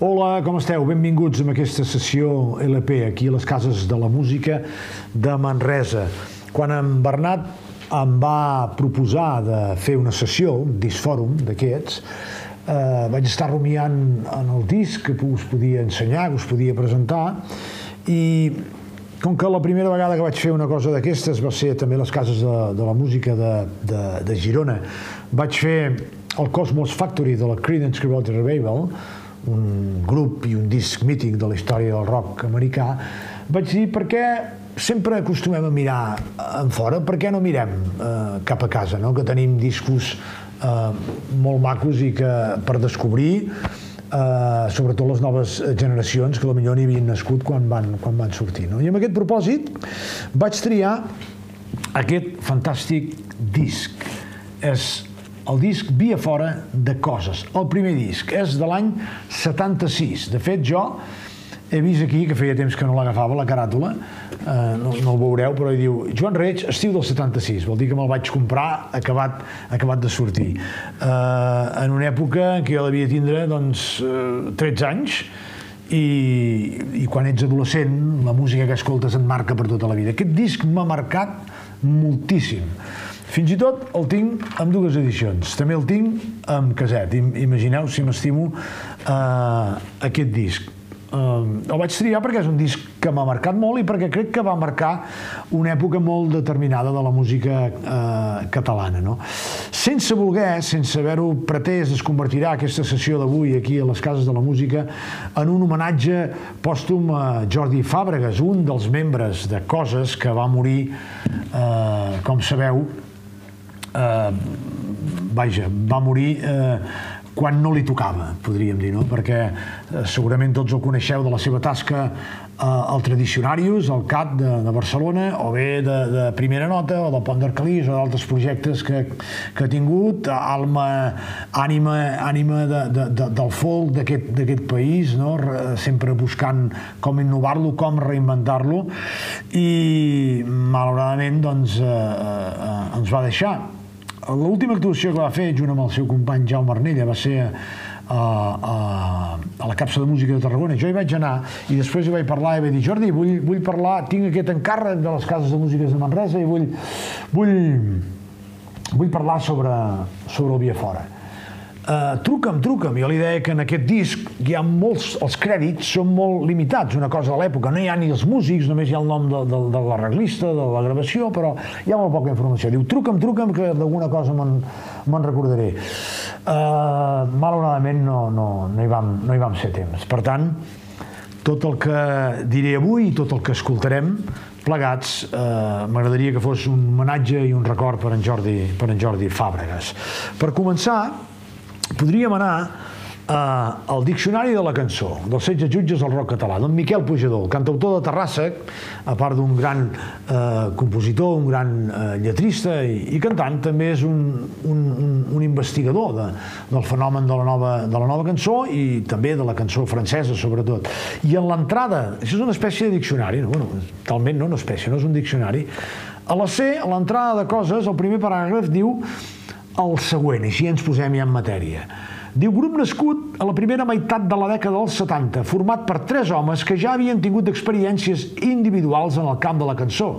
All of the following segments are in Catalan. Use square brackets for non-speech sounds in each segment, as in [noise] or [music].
Hola, com esteu? Benvinguts a aquesta sessió LP aquí a les Cases de la Música de Manresa. Quan en Bernat em va proposar de fer una sessió, un disfòrum d'aquests, eh, vaig estar rumiant en el disc que us podia ensenyar, que us podia presentar, i com que la primera vegada que vaig fer una cosa d'aquestes va ser també les cases de, de la música de, de, de Girona, vaig fer el Cosmos Factory de la Creedence Clearwater Revival, un grup i un disc mític de la història del rock americà, vaig dir per què sempre acostumem a mirar en fora, per què no mirem eh, cap a casa, no? que tenim discos eh, molt macos i que per descobrir eh, sobretot les noves generacions que millor n'hi havien nascut quan van, quan van sortir. No? I amb aquest propòsit vaig triar aquest fantàstic disc. És el disc Via fora de coses. El primer disc és de l'any 76. De fet, jo he vist aquí, que feia temps que no l'agafava, la caràtula, eh, no, no el veureu, però hi diu Joan Reig, estiu del 76, vol dir que me'l vaig comprar acabat, acabat de sortir. Eh, en una època en què jo devia tindre doncs, eh, 13 anys, i, i quan ets adolescent la música que escoltes et marca per tota la vida. Aquest disc m'ha marcat moltíssim. Fins i tot el tinc amb dues edicions. També el tinc amb caset. Imagineu si m'estimo eh, aquest disc. Uh, el vaig triar perquè és un disc que m'ha marcat molt i perquè crec que va marcar una època molt determinada de la música uh, catalana. No? Sense voler, sense haver-ho pretès, es convertirà aquesta sessió d'avui aquí a les Cases de la Música en un homenatge pòstum a Jordi Fàbregas, un dels membres de Coses que va morir, uh, com sabeu, eh, vaja, va morir eh, quan no li tocava, podríem dir, no? perquè eh, segurament tots el coneixeu de la seva tasca eh, al Tradicionarius, al CAT de, de Barcelona, o bé de, de Primera Nota, o del Pont d'Arcalís, o d'altres projectes que, que ha tingut, alma, ànima, ànima de, de, de, del folk d'aquest país, no? sempre buscant com innovar-lo, com reinventar-lo, i malauradament doncs, eh, eh, ens va deixar L'última actuació que va fer, junt amb el seu company Jaume Arnella, va ser a, a, a la capsa de música de Tarragona. Jo hi vaig anar i després hi vaig parlar i vaig dir Jordi, vull, vull parlar, tinc aquest encàrrec de les cases de músiques de Manresa i vull, vull, vull parlar sobre, sobre el Via Fora Uh, truca'm, truca'm. Jo li deia que en aquest disc hi ha molts, els crèdits són molt limitats, una cosa de l'època. No hi ha ni els músics, només hi ha el nom de, de, de l'arreglista, de la gravació, però hi ha molt poca informació. Diu, truca'm, truca'm, que d'alguna cosa me'n recordaré. Uh, malauradament no, no, no, hi vam, no hi vam ser temps. Per tant, tot el que diré avui i tot el que escoltarem plegats, eh, m'agradaria que fos un homenatge i un record per en Jordi, per en Jordi Fàbregas. Per començar, podríem anar eh, al Diccionari de la cançó, dels 16 jutges del rock català, d'en Miquel Pujador, cantautor de Terrassa, a part d'un gran eh, compositor, un gran eh, lletrista i, i cantant, també és un, un, un, un investigador de, del fenomen de la, nova, de la nova cançó i també de la cançó francesa, sobretot. I en l'entrada, això és una espècie de diccionari, no? bueno, talment no una espècie, no és un diccionari, a la C, a l'entrada de coses, el primer paràgraf diu el següent, així ens posem ja en matèria. Diu, grup nascut a la primera meitat de la dècada dels 70, format per tres homes que ja havien tingut experiències individuals en el camp de la cançó.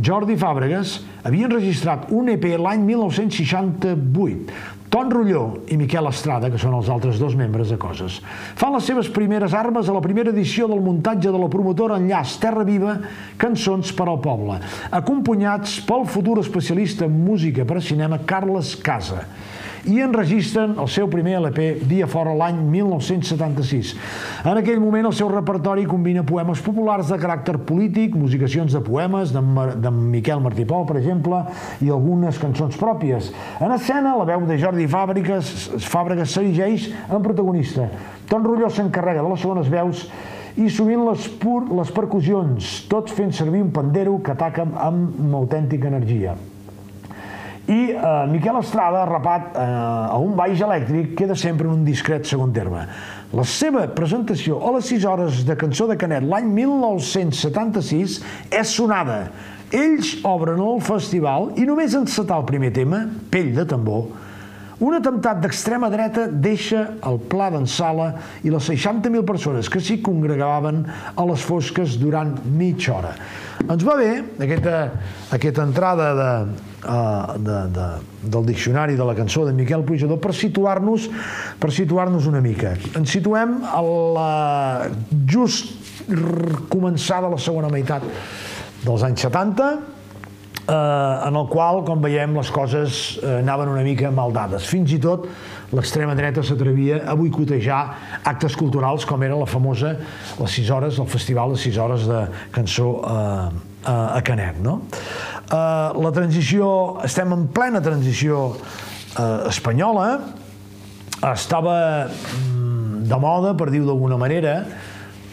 Jordi Fàbregas havia enregistrat un EP l'any 1968, Ton Rulló i Miquel Estrada, que són els altres dos membres de Coses, fan les seves primeres armes a la primera edició del muntatge de la promotora Enllaç Terra Viva, Cançons per al Poble, acompanyats pel futur especialista en música per a cinema Carles Casa i enregistren el seu primer LP Via Fora l'any 1976. En aquell moment el seu repertori combina poemes populars de caràcter polític, musicacions de poemes de, de Miquel Martí Pol, per exemple, i algunes cançons pròpies. En escena, la veu de Jordi Fàbregas, Fàbregas s'erigeix en protagonista. Ton Rulló s'encarrega de les segones veus i sovint les, pur, les percussions, tots fent servir un pandero que ataca amb una autèntica energia i eh, Miquel Estrada, rapat eh, a un baix elèctric, queda sempre en un discret segon terme. La seva presentació a les 6 hores de Cançó de Canet l'any 1976 és sonada. Ells obren el festival i només encetar el primer tema, Pell de tambor, Un atemptat d'extrema dreta deixa el pla d'en Sala i les 60.000 persones que s'hi congregaven a les fosques durant mitja hora. Ens va bé aquesta, aquesta entrada de, uh, de, de, del diccionari de la cançó de Miquel Pujador per situar-nos per situar-nos una mica. Ens situem a la just començada la segona meitat dels anys 70, eh, en el qual, com veiem, les coses eh, anaven una mica mal dades. Fins i tot l'extrema dreta s'atrevia a boicotejar actes culturals com era la famosa les 6 hores, el festival de 6 hores de cançó eh, a Canet. No? Eh, la transició, estem en plena transició eh, espanyola, estava mm, de moda, per dir-ho d'alguna manera,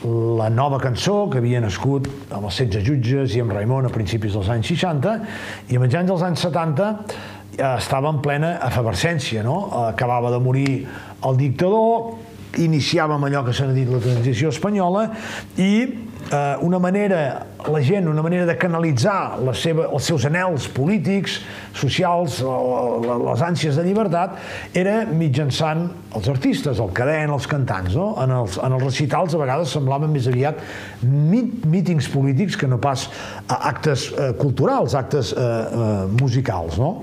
la nova cançó que havia nascut amb els 16 jutges i amb Raimon a principis dels anys 60 i a mitjans dels anys 70 eh, estava en plena efervescència, no? Acabava de morir el dictador, iniciàvem allò que s'ha dit la transició espanyola i eh, una manera, la gent, una manera de canalitzar la seva, els seus anels polítics, socials, les ànsies de llibertat, era mitjançant els artistes, el cadent, els cantants. No? En, els, en els recitals a vegades semblaven més aviat mit, mítings polítics que no pas actes eh, culturals, actes eh, eh, musicals. No?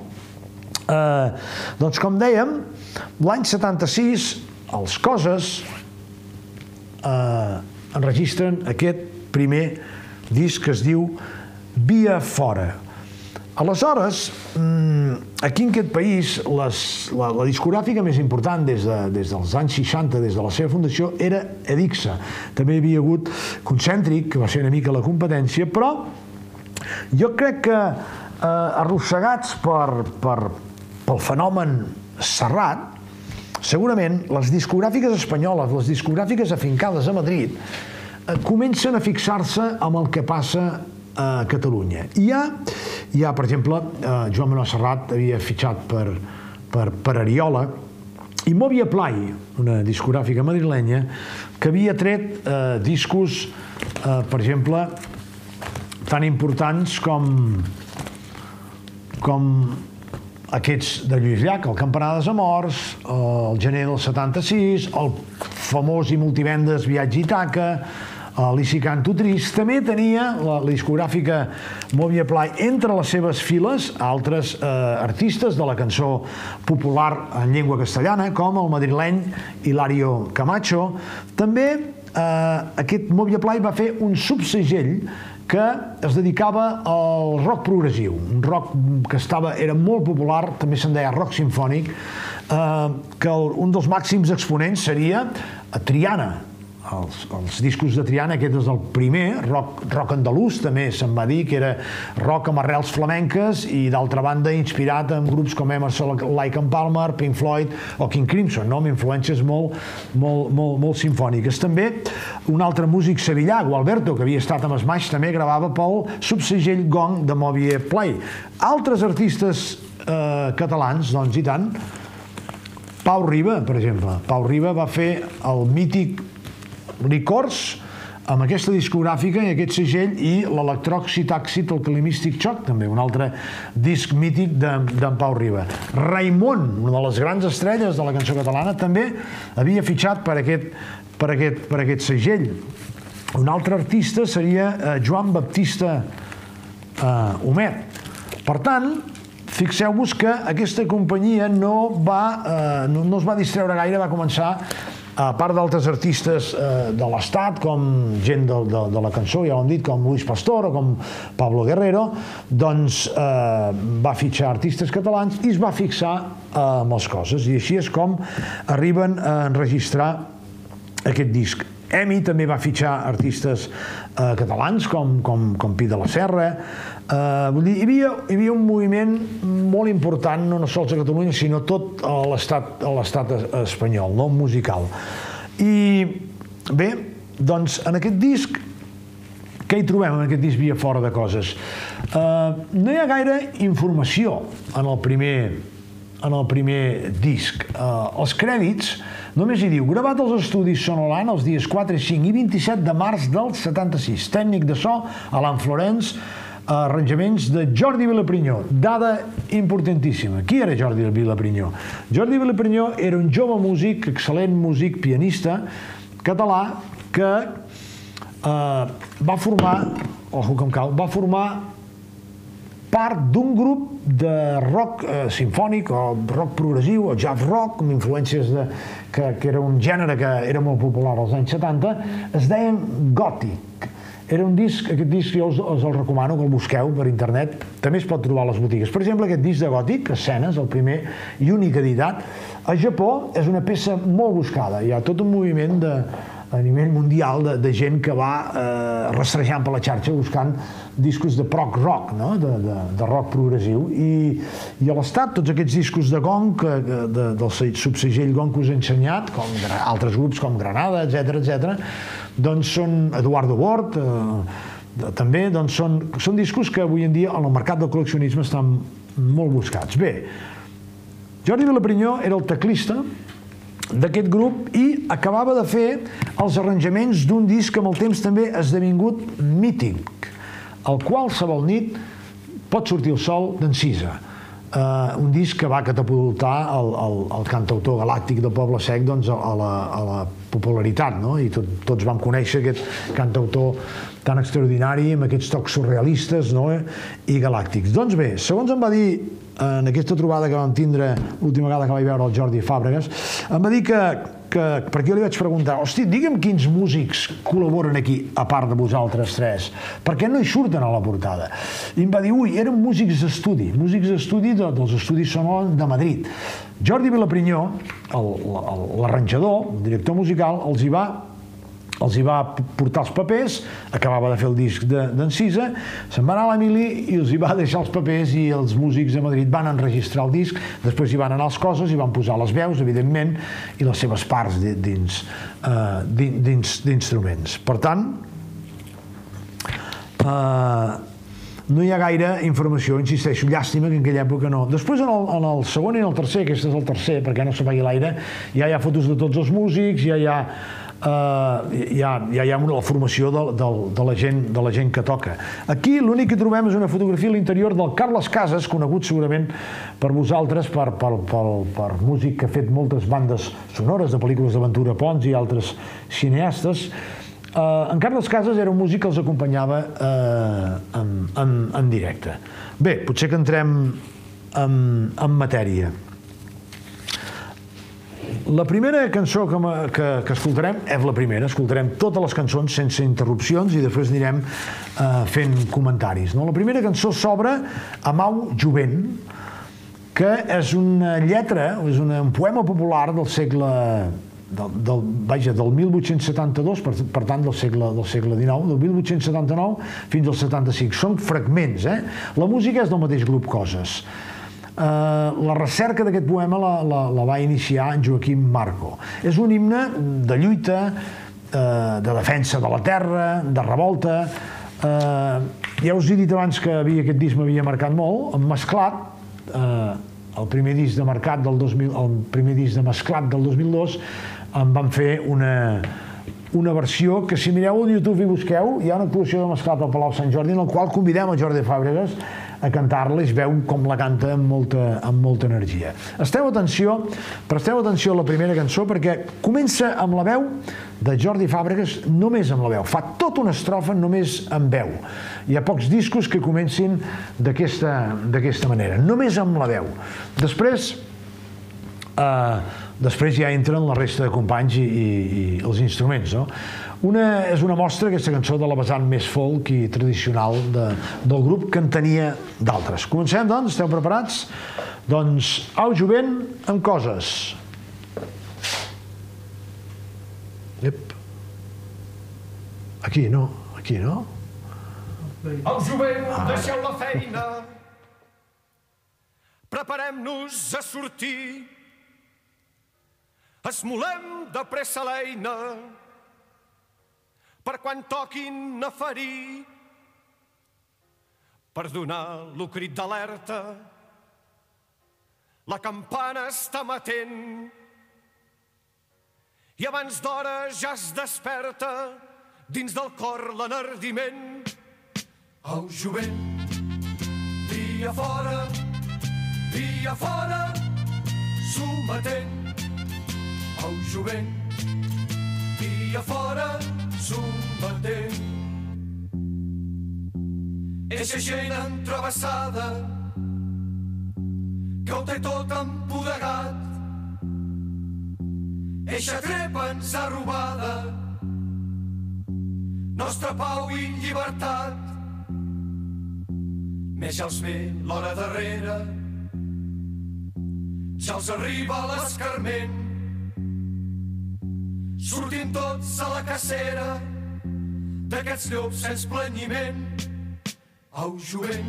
Eh, doncs com dèiem, l'any 76 els Coses eh, enregistren aquest primer disc que es diu Via Fora. Aleshores, mm, aquí en aquest país, les, la, la discogràfica més important des, de, des dels anys 60, des de la seva fundació, era Edixa. També hi havia hagut Concèntric, que va ser una mica la competència, però jo crec que eh, arrossegats per, per, pel fenomen Serrat, segurament les discogràfiques espanyoles, les discogràfiques afincades a Madrid, comencen a fixar-se amb el que passa a Catalunya. Hi ha, hi ha per exemple, eh, Joan Manuel Serrat havia fitxat per, per, per Ariola, i Movia Play, una discogràfica madrilenya, que havia tret eh, discos, eh, per exemple, tan importants com com aquests de Lluís Llach, el Campanar dels Amors, el gener del 76, el famós i multivendes Viatge Itaca, Alici Canto Trist, també tenia la, la discogràfica Movia Play entre les seves files altres eh, artistes de la cançó popular en llengua castellana, com el madrileny Hilario Camacho. També eh, aquest Movia Play va fer un subsegell que es dedicava al rock progressiu, un rock que estava, era molt popular, també se'n deia rock sinfònic, eh, que el, un dels màxims exponents seria Triana, els, els discos de Triana, aquest és el primer, rock, rock andalús també se'n va dir, que era rock amb arrels flamenques i d'altra banda inspirat en grups com Emerson, Lake and Palmer, Pink Floyd o King Crimson, no? amb influències molt, molt, molt, molt sinfòniques. També un altre músic sevillà, Gualberto, que havia estat amb Smash, també gravava pel subsegell Gong de Movie Play. Altres artistes eh, catalans, doncs i tant, Pau Riba, per exemple. Pau Riba va fer el mític Licors, amb aquesta discogràfica i aquest segell i l'Electròxid Àxid, el Calimístic Xoc, també, un altre disc mític d'en de, Pau Riba. Raimon, una de les grans estrelles de la cançó catalana, també havia fitxat per aquest, per aquest, per aquest segell. Un altre artista seria eh, Joan Baptista eh, Homet. Per tant, fixeu-vos que aquesta companyia no, va, eh, no, no es va distreure gaire, va començar a part d'altres artistes eh, de l'Estat, com gent de, de, de la cançó, ja ho hem dit, com Luis Pastor o com Pablo Guerrero, doncs eh, va fitxar artistes catalans i es va fixar eh, amb les coses. I així és com arriben a enregistrar aquest disc. EMI també va fitxar artistes eh, catalans com, com, com Pi de la Serra, Uh, vull dir, hi havia, hi havia un moviment molt important, no sols a Catalunya, sinó tot a l'estat espanyol, no musical. I bé, doncs en aquest disc, què hi trobem en aquest disc Via Fora de Coses? Uh, no hi ha gaire informació en el primer, en el primer disc. Uh, els crèdits només hi diu gravat als estudis Sonolant els dies 4, 5 i 27 de març del 76. Tècnic de so, Alan Florence, arranjaments de Jordi Vilaprinyó. Dada importantíssima. Qui era Jordi Vilaprinyó? Jordi Vilaprinyó era un jove músic, excel·lent músic, pianista, català, que eh, va formar, ojo com cal, va formar part d'un grup de rock eh, sinfònic o rock progressiu o jazz rock amb influències de, que, que era un gènere que era molt popular als anys 70 es deien Gòtic era un disc, aquest disc jo us, us el recomano que el busqueu per internet, també es pot trobar a les botigues. Per exemple, aquest disc de Gòtic, Escenes, el primer i únic editat, a Japó és una peça molt buscada. Hi ha tot un moviment de, a nivell mundial de, de gent que va eh, rastrejant per la xarxa buscant discos de prog rock, no? de, de, de rock progressiu. I, i a l'Estat, tots aquests discos de gong, que, de, del subsegell gong que us he ensenyat, com altres grups com Granada, etc etc, doncs són Eduardo Bort, eh, també doncs són, són discos que avui en dia en el mercat del col·leccionisme estan molt buscats. Bé, Jordi Vilaprinyó era el teclista d'aquest grup i acabava de fer els arranjaments d'un disc que amb el temps també ha esdevingut mític, el qualsevol nit pot sortir el sol d'encisa. Uh, un disc que va catapultar el, el, el cantautor galàctic del Poble Sec doncs, a, la, a la popularitat, no? i tot, tots vam conèixer aquest cantautor tan extraordinari, amb aquests tocs surrealistes no? i galàctics. Doncs bé, segons em va dir en aquesta trobada que vam tindre l'última vegada que vaig veure el Jordi Fàbregas, em va dir que, que perquè jo li vaig preguntar, hosti, digue'm quins músics col·laboren aquí, a part de vosaltres tres, per què no hi surten a la portada? I em va dir, ui, eren músics d'estudi, músics d'estudi de, dels estudis sonors de Madrid. Jordi Vilaprinyó, l'arranjador, el director musical, els hi va els hi va portar els papers, acabava de fer el disc d'Encisa, de, se'n va anar a l'Emili i els hi va deixar els papers i els músics de Madrid van enregistrar el disc, després hi van anar les coses i van posar les veus, evidentment, i les seves parts dins uh, dins d'instruments. Per tant, uh, no hi ha gaire informació, insisteixo, llàstima que en aquella època no. Després en el, en el segon i en el tercer, aquest és el tercer, perquè no s'apagui l'aire, ja hi ha fotos de tots els músics, ja hi ha eh, hi, ha, ja hi ha una, la formació de, de, de, la gent, de la gent que toca. Aquí l'únic que trobem és una fotografia a l'interior del Carles Casas, conegut segurament per vosaltres, per, per, per, per músic que ha fet moltes bandes sonores de pel·lícules d'aventura Pons i altres cineastes. Uh, en Carles Casas era un músic que els acompanyava uh, en, en, en directe. Bé, potser que entrem en, en matèria. La primera cançó que, que, que escoltarem és la primera, escoltarem totes les cançons sense interrupcions i després anirem eh, fent comentaris. No? La primera cançó s'obre a Mau Jovent, que és una lletra, és una, un poema popular del segle del, del, vaja, del 1872, per, per tant del segle, del segle XIX, del 1879 fins al 75. Són fragments, eh? La música és del mateix grup Coses. Eh, la recerca d'aquest poema la, la, la va iniciar en Joaquim Marco. És un himne de lluita, eh, de defensa de la terra, de revolta. Eh, ja us he dit abans que havia, aquest disc m'havia marcat molt, mesclat, eh, el primer disc de Mercat del 2000, el primer disc de Mesclat del 2002, em van fer una, una versió que si mireu al YouTube i busqueu, hi ha una actuació de Mesclat al Palau Sant Jordi en el qual convidem a Jordi Fàbregas a cantar-la i veu com la canta amb molta, amb molta energia. Esteu atenció, presteu atenció a la primera cançó perquè comença amb la veu de Jordi Fàbregas només amb la veu. Fa tota una estrofa només amb veu. Hi ha pocs discos que comencin d'aquesta manera, només amb la veu. Després, eh, després ja entren la resta de companys i, i, i els instruments, no? Una, és una mostra, aquesta cançó, de la vessant més folk i tradicional de, del grup que en tenia d'altres. Comencem, doncs? Esteu preparats? Doncs, au jovent amb coses. Ep. Aquí, no? Aquí, no? Au jovent, ah. deixeu la feina. Preparem-nos a sortir. Esmolem de pressa l'eina per quan toquin a ferir, per donar lo crit d'alerta. La campana està matent i abans d'hora ja es desperta dins del cor l'enardiment. Au, jovent, via fora, via fora, sometent el jovent, via fora, sometent. Eixa gent entrevessada que ho té tot empodegat. Eixa trepa ens ha robada nostra pau i llibertat. Més ja els ve l'hora darrere, ja els arriba l'escarment. Sortim tots a la cacera d'aquests llops sense planyiment. Au, jovent,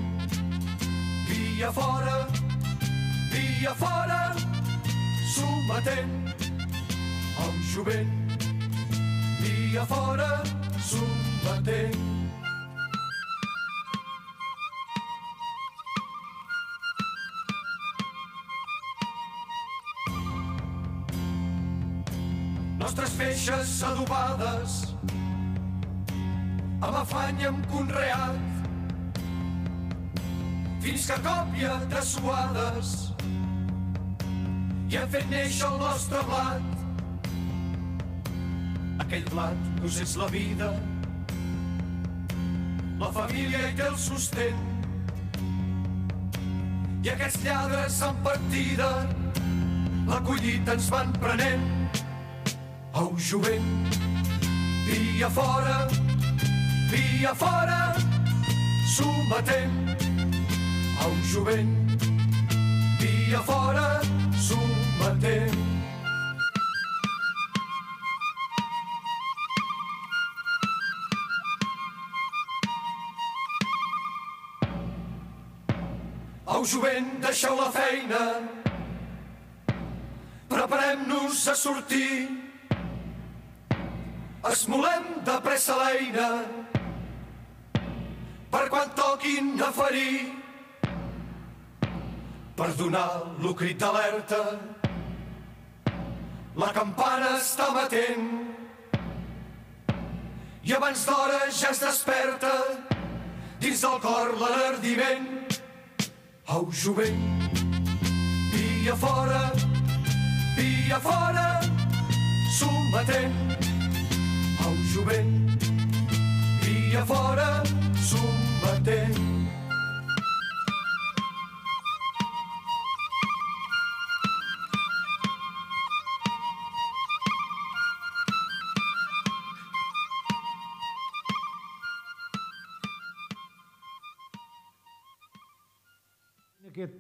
via fora, via fora, sometent. Au, jovent, via fora, sometent. Nostres feixes adobades amb afany hem conreat fins que còpia de suades i hem fet néixer el nostre blat. Aquell blat és la vida la família té el sostén. I aquests lladres en partida la collita ens van prenent au jovent via fora via fora. Sometent au jovent via fora sometent Au jovent, deixeu la feina, preparem-nos a sortir, esmolem de pressa l'eina, per quan toquin a ferir, per donar lo crit d'alerta. La campana està matent i abans d'hora ja es desperta dins del cor l'enardiment. Au, jovent, via fora, via fora, sometent. Jovent, via fora, sometent.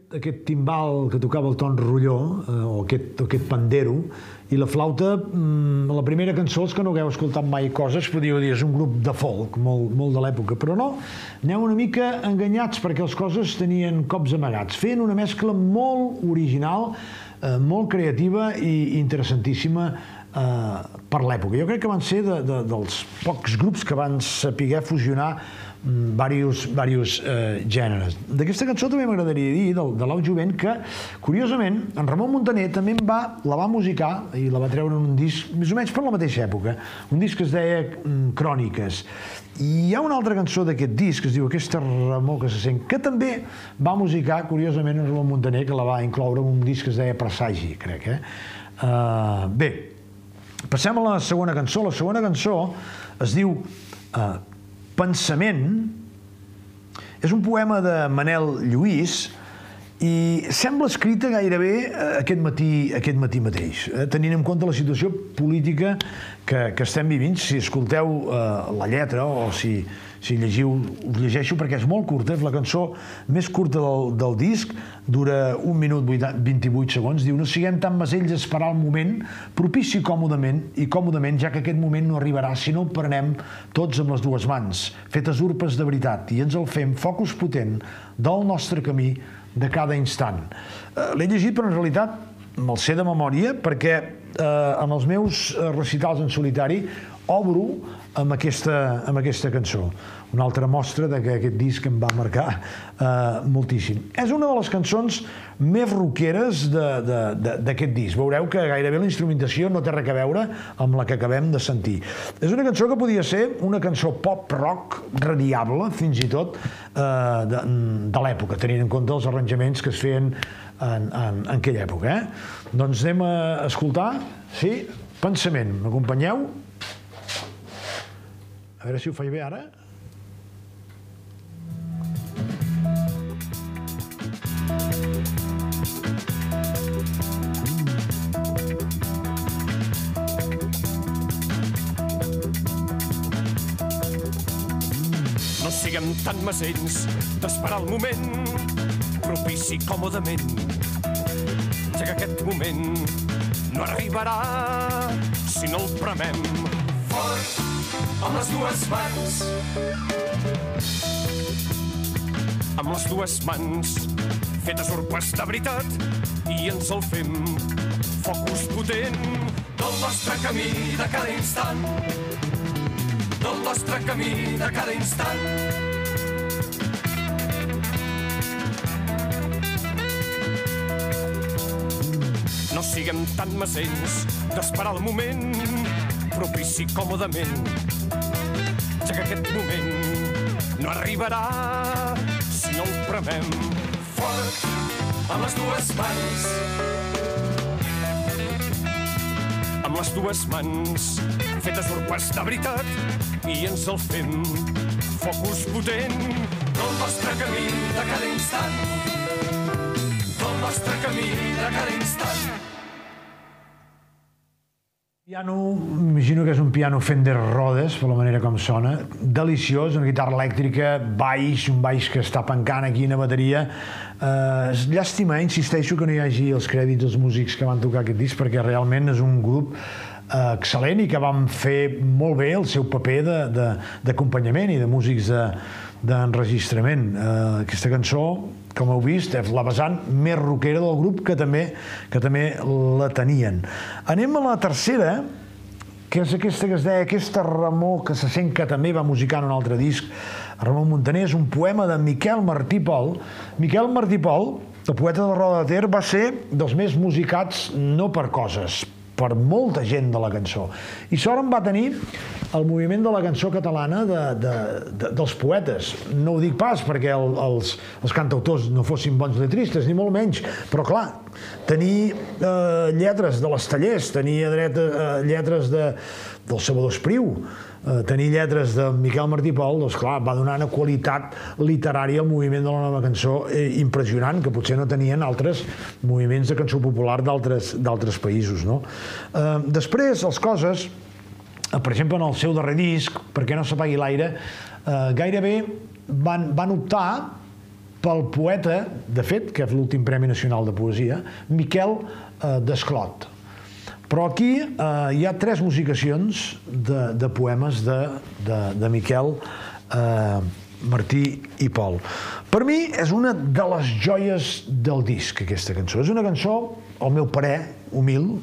Aquest, timbal que tocava el Ton Rulló, eh, o aquest, aquest pandero, i la flauta, mm, la primera cançó, els que no hagueu escoltat mai coses, podríeu dir, és un grup de folk, molt, molt de l'època, però no, aneu una mica enganyats perquè les coses tenien cops amagats. Feien una mescla molt original, eh, molt creativa i interessantíssima eh, per l'època. Jo crec que van ser de, de, dels pocs grups que van saber fusionar diversos, diversos eh, gèneres. D'aquesta cançó també m'agradaria dir, del, de l'Au Jovent, que, curiosament, en Ramon Montaner també en va, la va musicar i la va treure en un disc, més o menys per la mateixa època, un disc que es deia mm, Cròniques. I hi ha una altra cançó d'aquest disc que es diu Aquesta remor que se sent, que també va musicar, curiosament, en Ramon Montaner, que la va incloure en un disc que es deia Presagi, crec, eh? Uh, bé, passem a la segona cançó. La segona cançó es diu uh, Pensament és un poema de Manel Lluís i sembla escrita gairebé eh, aquest matí, aquest matí mateix, eh, tenint en compte la situació política que, que estem vivint. Si escolteu eh, la lletra o si, si llegiu, us llegeixo perquè és molt curta, és la cançó més curta del, del disc, dura un minut 28 segons, diu no siguem tan masells a esperar el moment propici còmodament i còmodament, ja que aquest moment no arribarà si no el prenem tots amb les dues mans, fetes urpes de veritat, i ens el fem focus potent del nostre camí de cada instant. Eh, L'he llegit, però en realitat me'l sé de memòria perquè eh, en els meus recitals en solitari obro amb aquesta, amb aquesta cançó. Una altra mostra de que aquest disc em va marcar eh, moltíssim. És una de les cançons més rockeres d'aquest disc. Veureu que gairebé la instrumentació no té res a veure amb la que acabem de sentir. És una cançó que podia ser una cançó pop-rock radiable, fins i tot, eh, de, de l'època, tenint en compte els arranjaments que es feien en, en, en aquella època. Eh? Doncs anem a escoltar, sí, Pensament, m'acompanyeu? A veure si ho faig bé ara. Siguem tan mesents d'esperar el moment propici còmodament, ja que aquest moment no arribarà si no el premem fort amb les dues mans. Amb les dues mans fetes urpes de veritat i ens el fem focus potent del nostre camí de cada instant del nostre camí de cada instant No siguem tan mesents d'esperar el moment propici còmodament, ja que aquest moment no arribarà si no el premem fort amb les dues mans. Les dues mans fetes urpes de veritat i ens el fem focus potent. Del nostre camí de cada instant. Del nostre camí de cada instant Piano, imagino que és un piano Fender Rhodes, per la manera com sona. Deliciós, una guitarra elèctrica, baix, un baix que està pencant aquí una bateria. Eh, llàstima, insisteixo, que no hi hagi els crèdits dels músics que van tocar aquest disc, perquè realment és un grup eh, excel·lent i que van fer molt bé el seu paper d'acompanyament i de músics d'enregistrament. De, eh, aquesta cançó com heu vist, és la vessant més rockera del grup que també, que també la tenien. Anem a la tercera, que és aquesta que es deia Aquesta Ramó que se sent que també va musicar en un altre disc, Ramon Montaner, és un poema de Miquel Martí Pol. Miquel Martí Pol, el poeta de Roda de Ter, va ser dels més musicats no per coses, per molta gent de la cançó. I sort en va tenir el moviment de la cançó catalana de, de, de, dels poetes. No ho dic pas perquè el, els, els cantautors no fossin bons letristes, ni molt menys, però clar, tenir eh, lletres de les tallers, tenir dret, eh, lletres de, del Salvador Espriu, eh, tenir lletres de Miquel Martí Pol, doncs clar, va donar una qualitat literària al moviment de la nova cançó eh, impressionant, que potser no tenien altres moviments de cançó popular d'altres països. No? Eh, després, les coses, eh, per exemple, en el seu darrer disc, perquè no s'apagui l'aire, eh, gairebé van, van optar pel poeta, de fet, que és l'últim Premi Nacional de Poesia, Miquel eh, Desclot però aquí eh, hi ha tres musicacions de, de poemes de, de, de Miquel eh, Martí i Pol. Per mi és una de les joies del disc, aquesta cançó. És una cançó, al meu parer, humil,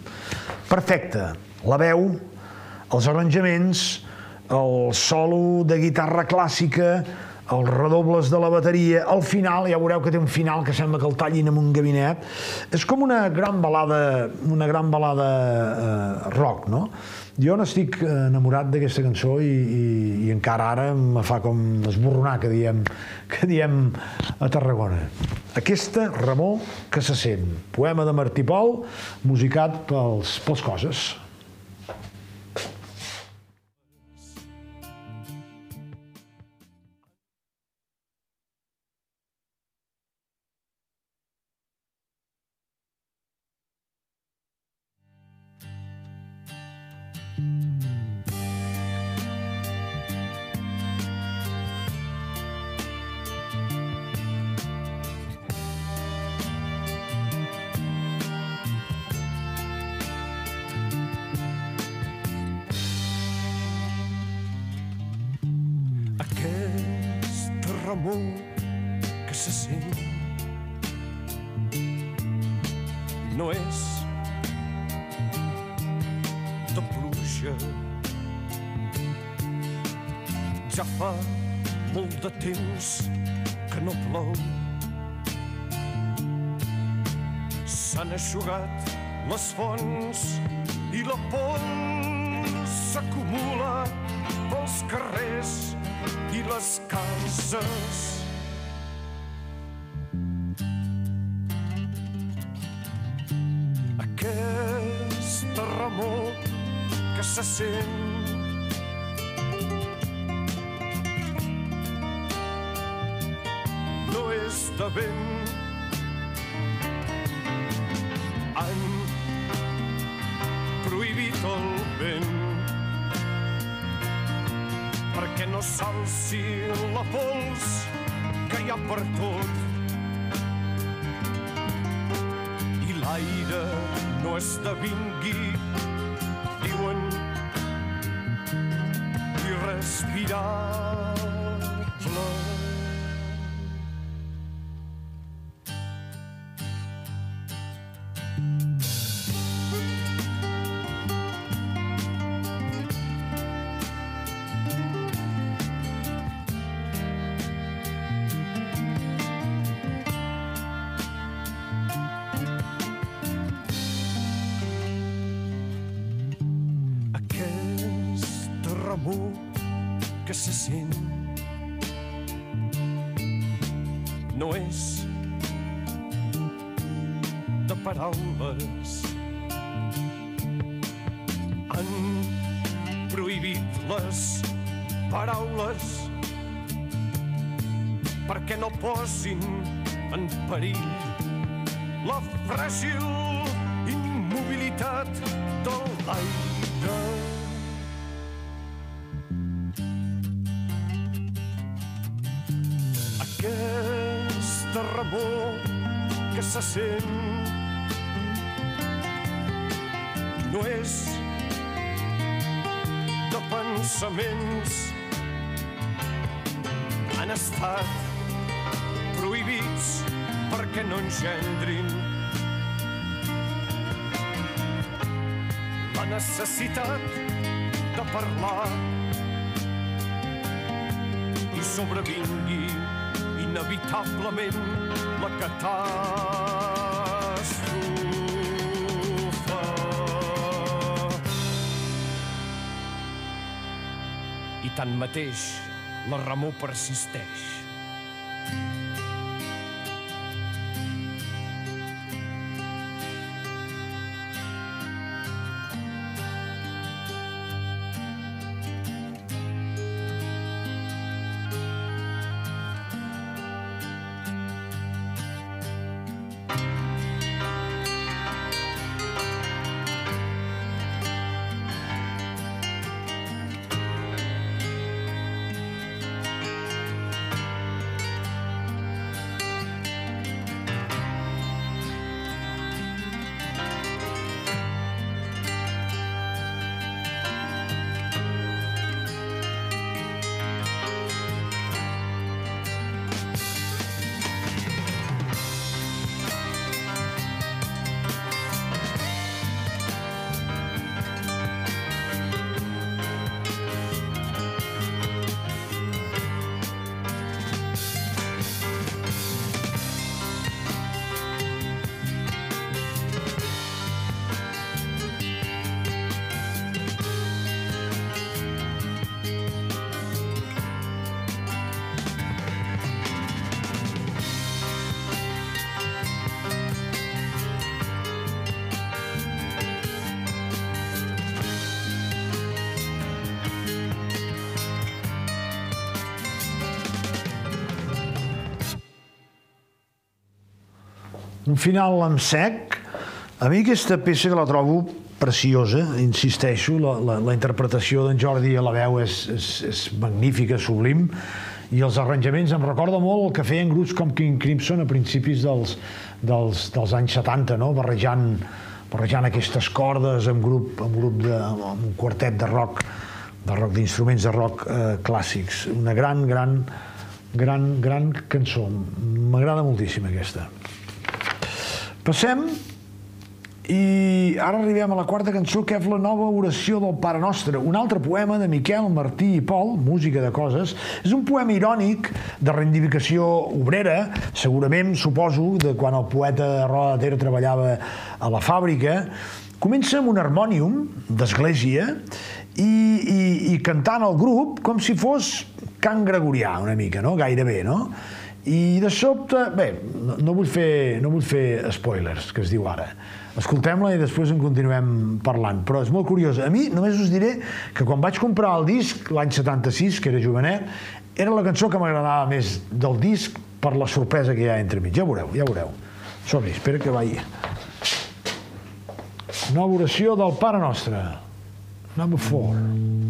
perfecta. La veu, els arranjaments, el solo de guitarra clàssica, els redobles de la bateria, al final, ja veureu que té un final que sembla que el tallin en un gabinet, és com una gran balada, una gran balada eh, rock, no? Jo n'estic enamorat d'aquesta cançó i, i, i encara ara me fa com esborronar, que diem, que diem a Tarragona. Aquesta remor que se sent, poema de Martí Pol, musicat pels, pels coses. Que se sent no és de paraules. Han prohibit les paraules perquè no posin en perill la fràgil se sent. No és de pensaments. Han estat prohibits perquè no engendrin. La necessitat de parlar i sobrevingui inevitablement la catàstrofe. Tanmateix, la remor persisteix. Un final en sec. A mi aquesta peça que la trobo preciosa, insisteixo, la, la, la interpretació d'en Jordi a la veu és, és, és magnífica, sublim, i els arranjaments em recorda molt el que feien grups com King Crimson a principis dels, dels, dels anys 70, no? barrejant, barrejant aquestes cordes amb grup, amb grup de, amb un quartet de rock, de rock d'instruments de rock eh, clàssics. Una gran, gran, gran, gran cançó. M'agrada moltíssim aquesta. Passem i ara arribem a la quarta cançó, que és la nova oració del Pare Nostre, un altre poema de Miquel Martí i Pol, música de coses. És un poema irònic de reivindicació obrera, segurament, suposo, de quan el poeta Roda de Ter treballava a la fàbrica. Comença amb un harmònium d'església i, i, i cantant el grup com si fos cant gregorià una mica, no? gairebé, no? I de sobte, bé, no, no, vull fer, no vull fer spoilers, que es diu ara. Escoltem-la i després en continuem parlant, però és molt curiós. A mi només us diré que quan vaig comprar el disc l'any 76, que era jovenet, era la cançó que m'agradava més del disc per la sorpresa que hi ha entre mig. Ja veureu, ja veureu. Som-hi, espera que vagi. Nova oració del Pare Nostre. Number four. cel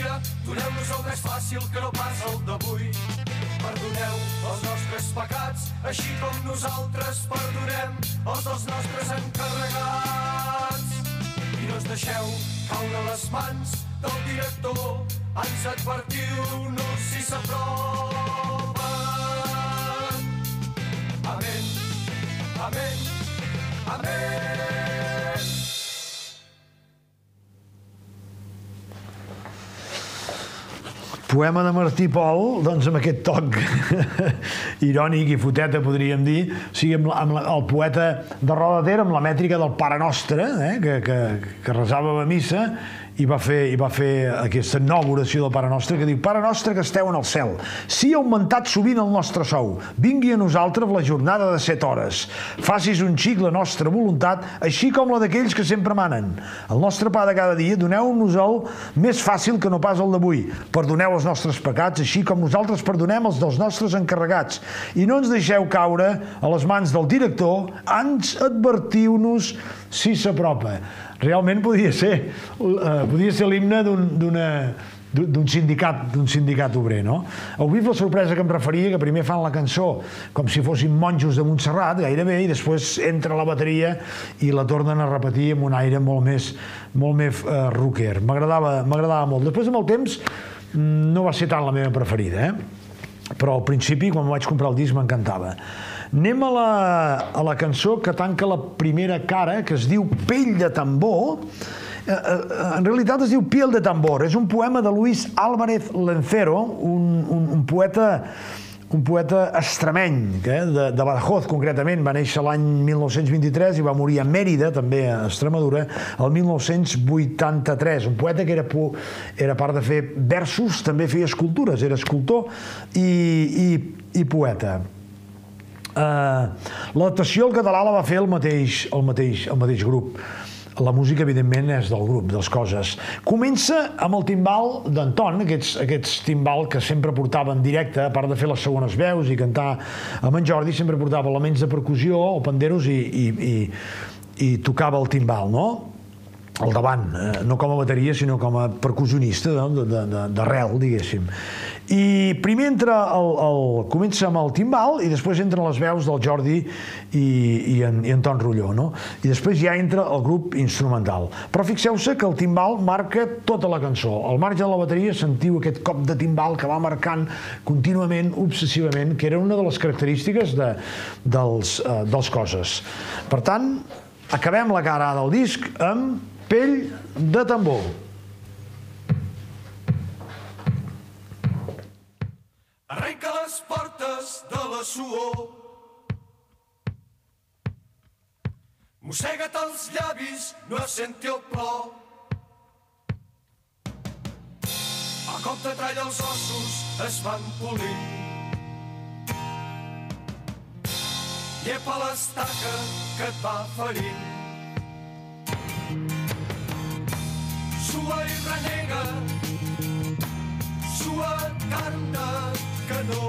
dia doneu-nos el més fàcil que no pas el d'avui Perdoneu els nostres pecats, així com nosaltres perdonem els dels nostres encarregats. I no ens deixeu caure les mans del director, ens advertiu-nos si s'aprova. Amén, amén, amén. Poema de Martí Pol, doncs amb aquest toc [laughs] irònic i foteta, podríem dir, o sigui, amb, la, amb la, el poeta de Roda Ter, amb la mètrica del Pare Nostre, eh, que, que, que resava a missa, i va fer, i va fer aquesta nova oració del Pare Nostre que diu Pare Nostre que esteu en el cel, si ha augmentat sovint el nostre sou, vingui a nosaltres la jornada de set hores, facis un xic la nostra voluntat, així com la d'aquells que sempre manen. El nostre pa de cada dia, doneu-nos el més fàcil que no pas el d'avui. Perdoneu els nostres pecats, així com nosaltres perdonem els dels nostres encarregats. I no ens deixeu caure a les mans del director, ans advertiu-nos si s'apropa realment podia ser, uh, podia ser l'himne d'un sindicat, d'un sindicat obrer, no? Heu vist la sorpresa que em referia, que primer fan la cançó com si fossin monjos de Montserrat, gairebé, i després entra la bateria i la tornen a repetir amb un aire molt més, molt més uh, rocker. M'agradava molt. Després, amb el temps, mm, no va ser tant la meva preferida, eh? Però al principi, quan vaig comprar el disc, m'encantava. Anem a la, a la cançó que tanca la primera cara, que es diu Pell de tambor. Eh, eh, en realitat es diu Piel de tambor. És un poema de Luis Álvarez Lencero, un, un, un poeta un poeta extremeny, eh, de, de Badajoz concretament, va néixer l'any 1923 i va morir a Mèrida, també a Extremadura, el 1983. Un poeta que era, era part de fer versos, també feia escultures, era escultor i, i, i poeta. Uh, L'adaptació al català la va fer el mateix, el mateix, el mateix grup. la música, evidentment, és del grup, dels coses. Comença amb el timbal d'Anton, aquests, aquests timbal que sempre portava en directe, a part de fer les segones veus i cantar amb en Jordi, sempre portava elements de percussió o panderos i, i, i, i tocava el timbal, no? al davant, eh, no com a bateria, sinó com a percussionista d'arrel, diguéssim. I primer entra el, el, comença amb el timbal i després entren les veus del Jordi i, i, en, i Anton Rulló, no? I després ja entra el grup instrumental. Però fixeu-se que el timbal marca tota la cançó. Al marge de la bateria sentiu aquest cop de timbal que va marcant contínuament, obsessivament, que era una de les característiques de, dels, uh, dels coses. Per tant, acabem la cara del disc amb pell de tambor. Arrenca les portes de la suor. Mossega't els llavis, no senti el plor. A cop de tralla els ossos es van polint. Llepa l'estaca que et va ferint. sua i renega, sua carn de canó.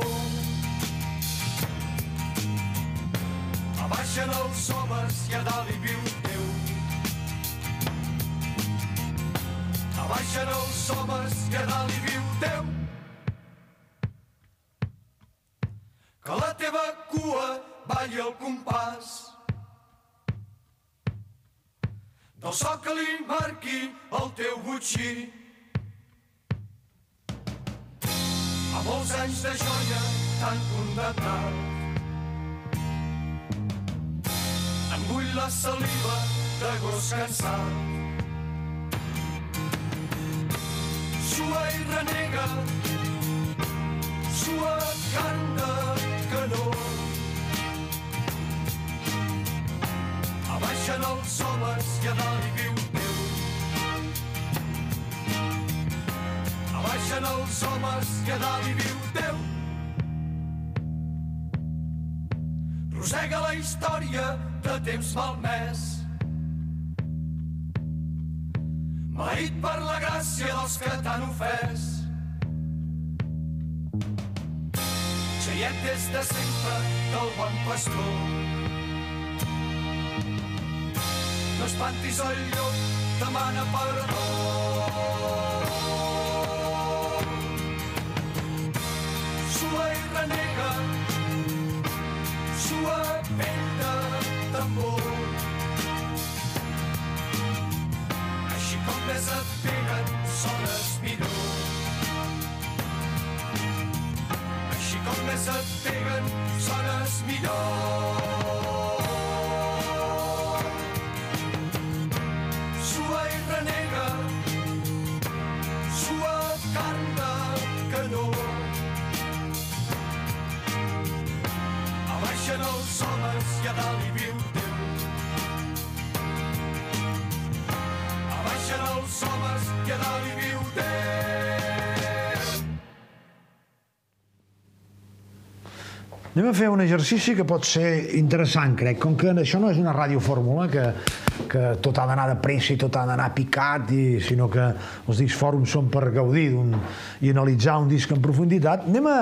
Abaixen els homes i a dalt hi viu Déu. Abaixen els homes i a dalt hi viu Déu. Que la teva cua balli el compàs del so que li marqui el teu butxí. A molts anys de joia tan condemnat. Em bull la saliva de gos cansat. Sua i renega, sua carn de canó, baixen els homes i a dalt hi viu Abaixen els homes a dalt hi viu Déu. Rosega la història de temps malmès. Maleït per la gràcia dels que t'han ofès. Xaiet des de sempre del bon pastor no espantis el llop, demana perdó. Així com més et peguen, sones millor. baixen Anem a fer un exercici que pot ser interessant, crec. Com que això no és una radiofórmula, que, que tot ha d'anar de pressa i tot ha d'anar picat, i, sinó que els discs fòrums són per gaudir i analitzar un disc en profunditat, anem a,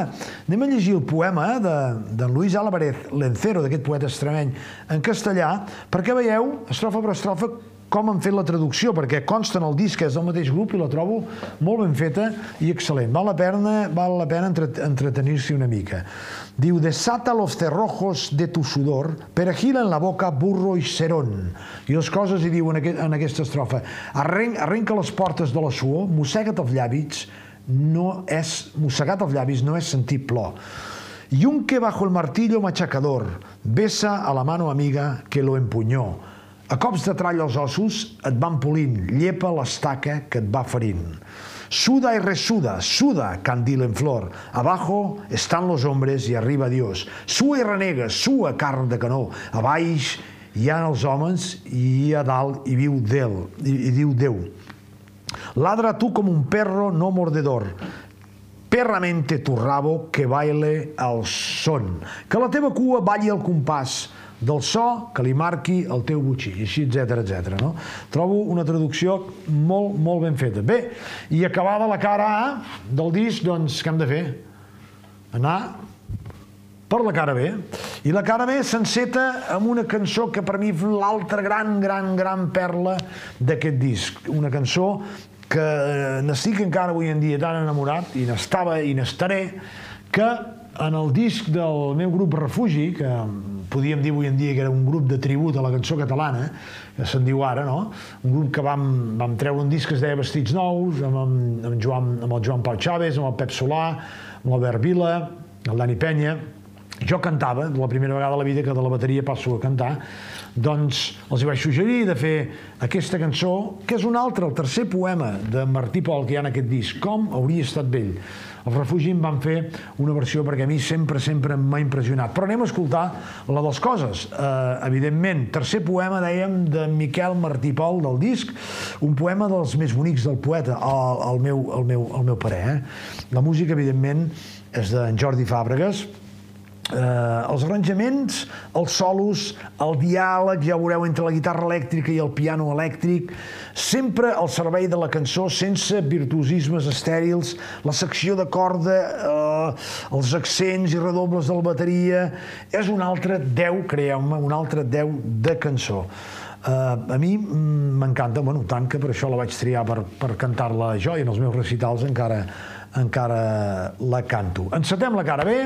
anem a llegir el poema de, de Luis Álvarez Lencero, d'aquest poeta extremeny, en castellà, perquè veieu, estrofa per estrofa, com han fet la traducció, perquè consta en el disc és del mateix grup i la trobo molt ben feta i excel·lent. Val la pena, val la pena entretenir-s'hi una mica. Diu, desata los cerrojos de tu sudor, perejil en la boca burro i serón. I les coses hi diu en, aquest, en aquesta estrofa. Arren, arrenca les portes de la suor, mossega't els llavis, no és, mossegat els llavis no és sentir plor. Yunque bajo el martillo machacador, besa a la mano amiga que lo empuñó. A cops de trall als ossos et van polint, llepa l'estaca que et va ferint. Suda y resuda, suda, candil en flor. Abajo están los hombres y arriba Dios. Sua i renega, sua carn de canó. A baix hi ha els homes i a dalt hi viu Déu. I, i diu Déu. Ladra tu com un perro no mordedor. Perramente tu rabo que baile al son. Que la teva cua balli al compàs del so que li marqui el teu butxí, i així, etc etc. no? Trobo una traducció molt, molt ben feta. Bé, i acabada la cara A del disc, doncs, què hem de fer? Anar per la cara B. I la cara B s'enceta amb una cançó que per mi és l'altra gran, gran, gran perla d'aquest disc. Una cançó que n'estic encara avui en dia tan enamorat, i n'estava i n'estaré, que en el disc del meu grup Refugi, que podíem dir avui en dia que era un grup de tribut a la cançó catalana, que se'n diu ara, no? Un grup que vam, vam treure un disc que es deia Vestits Nous, amb, amb, amb, Joan, amb el Joan Pau Chaves, amb el Pep Solà, amb l'Albert Vila, el Dani Penya, jo cantava, la primera vegada a la vida que de la bateria passo a cantar, doncs els hi vaig suggerir de fer aquesta cançó, que és un altre, el tercer poema de Martí Pol que hi ha en aquest disc, Com hauria estat vell. Els refugi em van fer una versió perquè a mi sempre, sempre m'ha impressionat. Però anem a escoltar la dels coses. Eh, evidentment, tercer poema, dèiem, de Miquel Martí Pol del disc, un poema dels més bonics del poeta, al, meu, al, meu, al meu parer. Eh? La música, evidentment, és d'en Jordi Fàbregas, eh, els arranjaments, els solos, el diàleg, ja veureu, entre la guitarra elèctrica i el piano elèctric, sempre al servei de la cançó, sense virtuosismes estèrils, la secció de corda, eh, els accents i redobles de la bateria, és un altre 10, creieu-me, un altre 10 de cançó. Uh, a mi mm, m'encanta, bueno, tant que per això la vaig triar per, per cantar-la jo i en els meus recitals encara, encara la canto. Encetem la cara B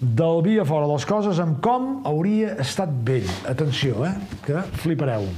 del Via Fora de les Coses amb com hauria estat vell. Atenció, eh, que flipareu.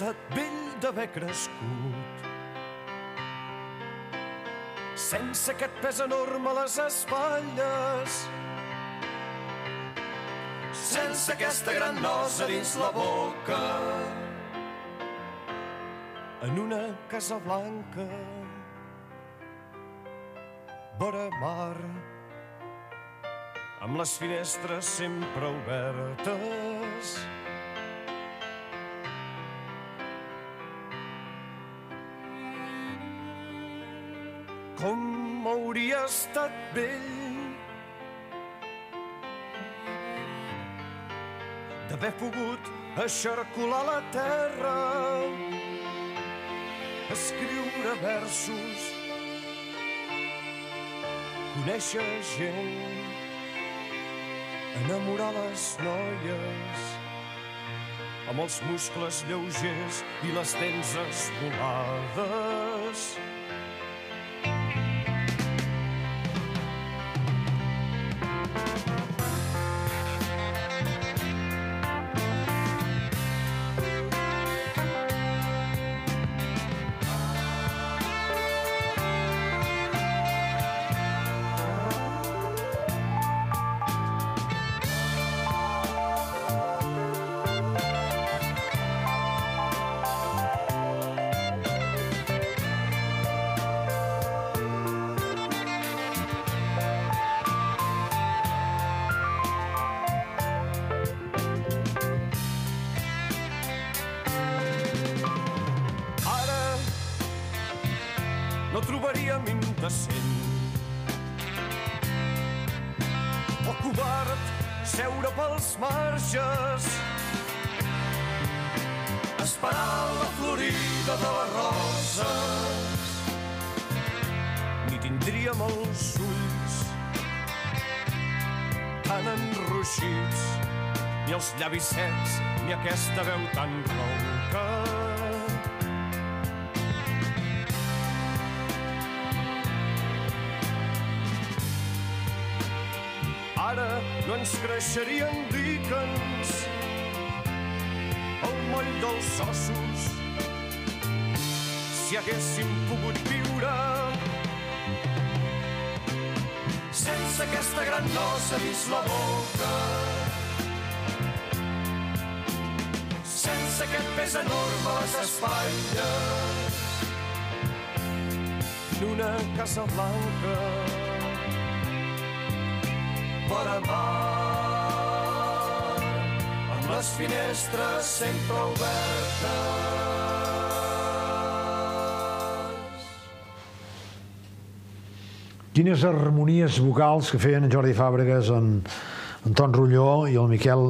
Estat vell d'haver crescut. Sense aquest pes enorme a les espatlles, sense aquesta gran nosa dins la boca, en una casa blanca, vora mar, amb les finestres sempre obertes, com hauria estat vell d'haver pogut eixarcular la terra, escriure versos, conèixer gent, enamorar les noies, amb els muscles lleugers i les dents esvolades. Pels marges. Esperar la florida de les roses. Ni tindríem els ulls tan enroixits ni els llavis secs ni aquesta veu tan ronca creixerien líquens al moll dels ossos si haguéssim pogut viure sense aquesta gran nosa dins la boca. Sense aquest pes enorme a les espatlles d'una casa blanca mar amb les finestres sempre obertes. Quines harmonies vocals que feien en Jordi Fàbregas, en Anton Rulló i el Miquel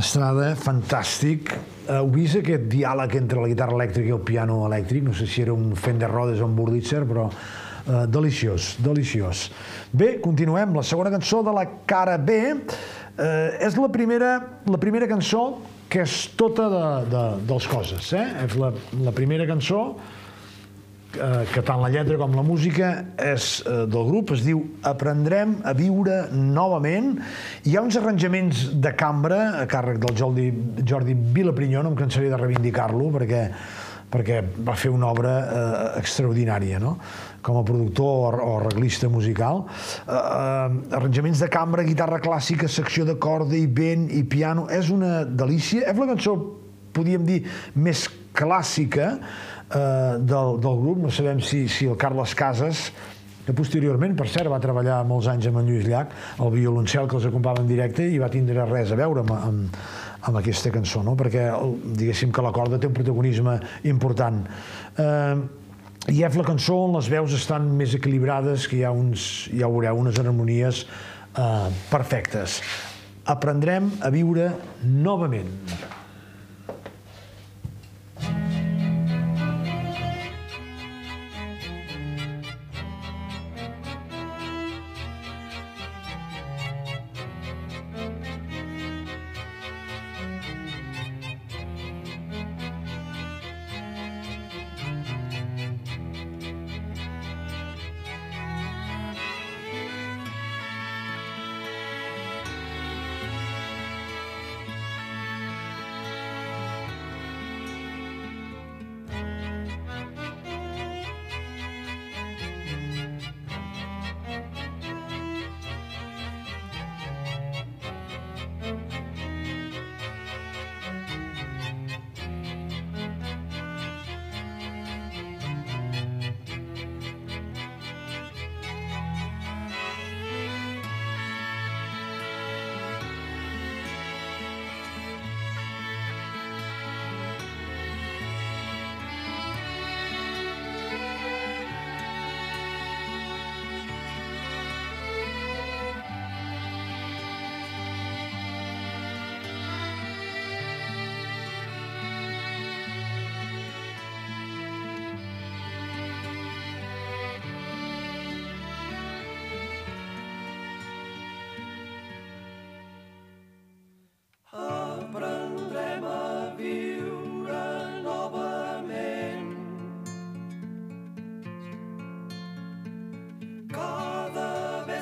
Estrada, fantàstic. Heu vist aquest diàleg entre la guitarra elèctrica i el piano elèctric? No sé si era un Fender Rhodes o un Wurlitzer, però eh, deliciós, deliciós. Bé, continuem. La segona cançó de la cara B eh, és la primera, la primera cançó que és tota de, de, dels coses. Eh? És la, la primera cançó eh, que tant la lletra com la música és eh, del grup, es diu Aprendrem a viure novament. Hi ha uns arranjaments de cambra a càrrec del Jordi, Jordi Vilaprinyó, no em cansaré de reivindicar-lo perquè perquè va fer una obra eh, extraordinària, no? Com a productor o, o arreglista musical. Eh, eh, arranjaments de cambra, guitarra clàssica, secció de corda i vent i piano. És una delícia. És la cançó, podríem dir, més clàssica eh, del, del grup. No sabem si, si el Carles Casas que posteriorment, per cert, va treballar molts anys amb en Lluís Llach, el violoncel que els acompava en directe, i va tindre res a veure amb, amb, amb aquesta cançó, no? perquè diguéssim que la corda té un protagonisme important. Eh, i és la cançó on les veus estan més equilibrades, que hi ha, uns, ja ho veureu, unes harmonies eh, perfectes. Aprendrem a viure novament.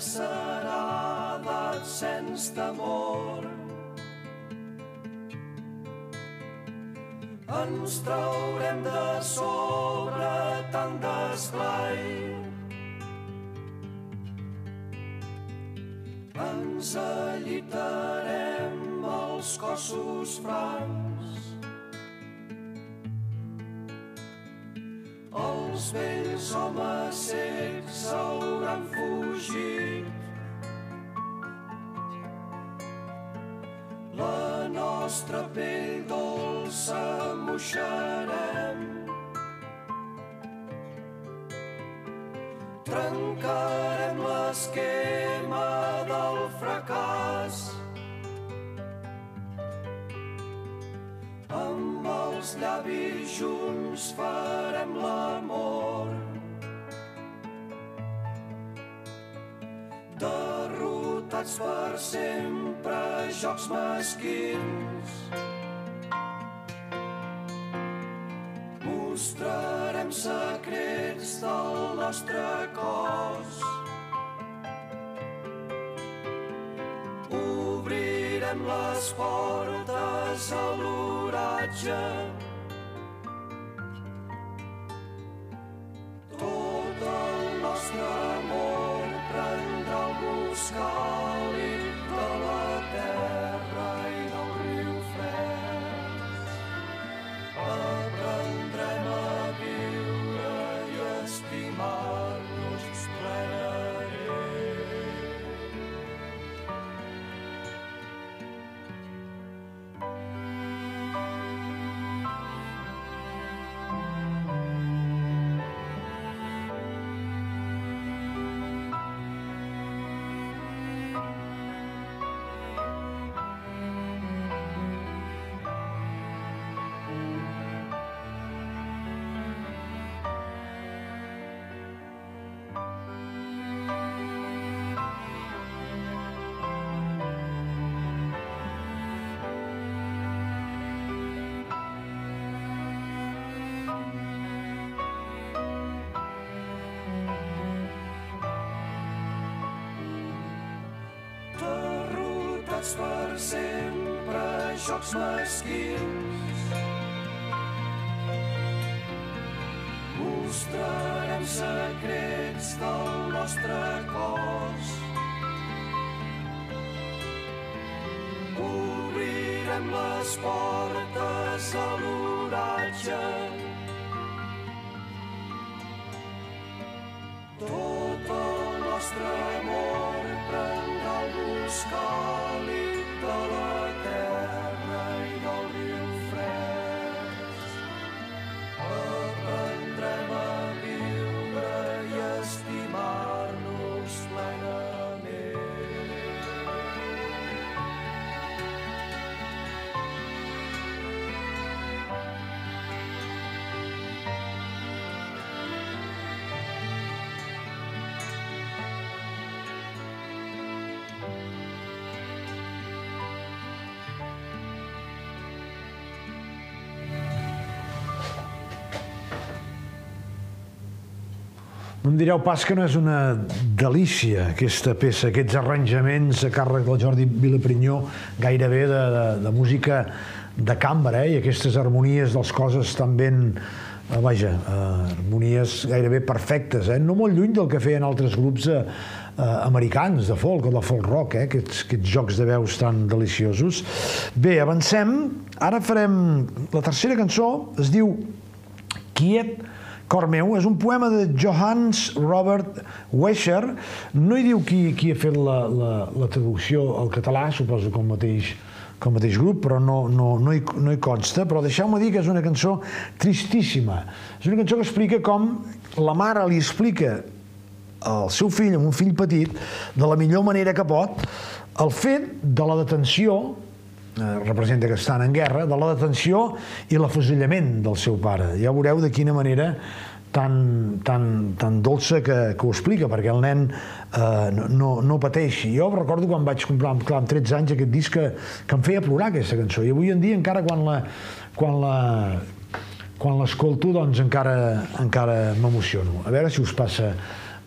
Serà edat sense temor. Ens traurem de sobre tant d'esplai. Ens alliberem els cossos francs. Els vells homes cecs hauran fugit. Nostra pell dolça moixarem. Trencarem l'esquema del fracàs. Amb els llavis junts farem l'amor. Derrotats per sempre, jocs mesquins. Mostrarem secrets del nostre cos. Obrirem les portes a l'oratge. nostre amor prendrà el gust sempre, jocs mesquins. Mostrarem secrets del nostre cos. Obrirem les portes a l'oratge No em direu pas que no és una delícia aquesta peça, aquests arranjaments a càrrec del Jordi Vilaprinyó, gairebé de, de, de música de cambra, eh? i aquestes harmonies dels coses tan ben, eh, vaja, eh, harmonies gairebé perfectes, eh? no molt lluny del que feien altres grups eh, eh, americans de folk o de folk rock, eh? aquests, aquests jocs de veus tan deliciosos. Bé, avancem, ara farem la tercera cançó, es diu Quiet, Cor meu, és un poema de Johannes Robert Wescher. No hi diu qui, qui ha fet la, la, la traducció al català, suposo que el mateix, que el mateix grup, però no, no, no, hi, no hi consta. Però deixeu-me dir que és una cançó tristíssima. És una cançó que explica com la mare li explica al seu fill, amb un fill petit, de la millor manera que pot, el fet de la detenció representa que estan en guerra, de la detenció i l'afusellament del seu pare. Ja veureu de quina manera tan, tan, tan dolça que, que ho explica, perquè el nen eh, no, no, pateixi. Jo recordo quan vaig comprar, clar, amb 13 anys, aquest disc que, que em feia plorar aquesta cançó, i avui en dia encara quan la, quan la, quan l'escolto doncs encara, encara m'emociono. A veure si us passa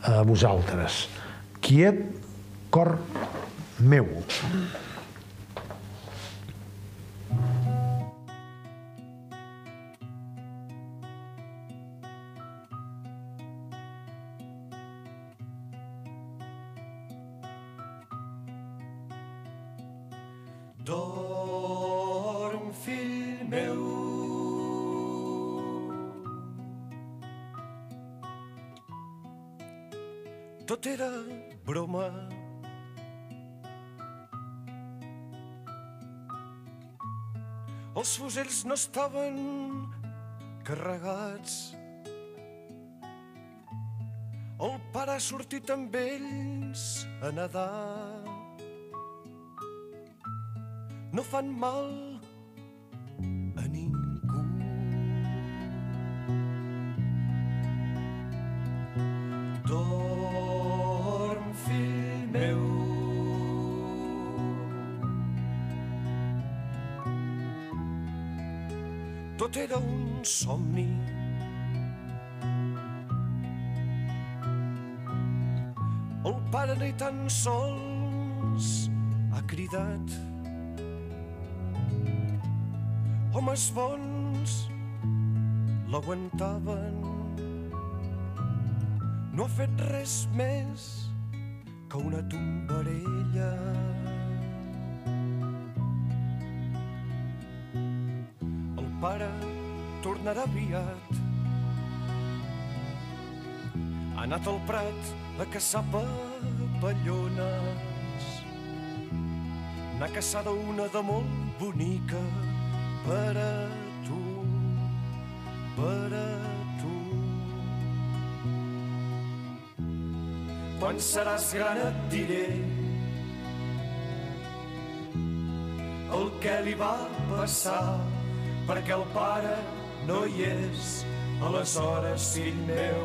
a vosaltres. Quiet, cor meu. No estaven carregats. El pare ha sortit amb ells a nedar no fan mal somni. El pare ni tan sols ha cridat homes bons l'aguantaven. no ha fet res més que una tombarella. Tornarà aviat. Ha anat al prat a caçar papallones. N'ha caçada una de molt bonica per a tu, per a tu. Quan seràs gran et diré el que li va passar perquè el pare no hi és. Aleshores, fill meu,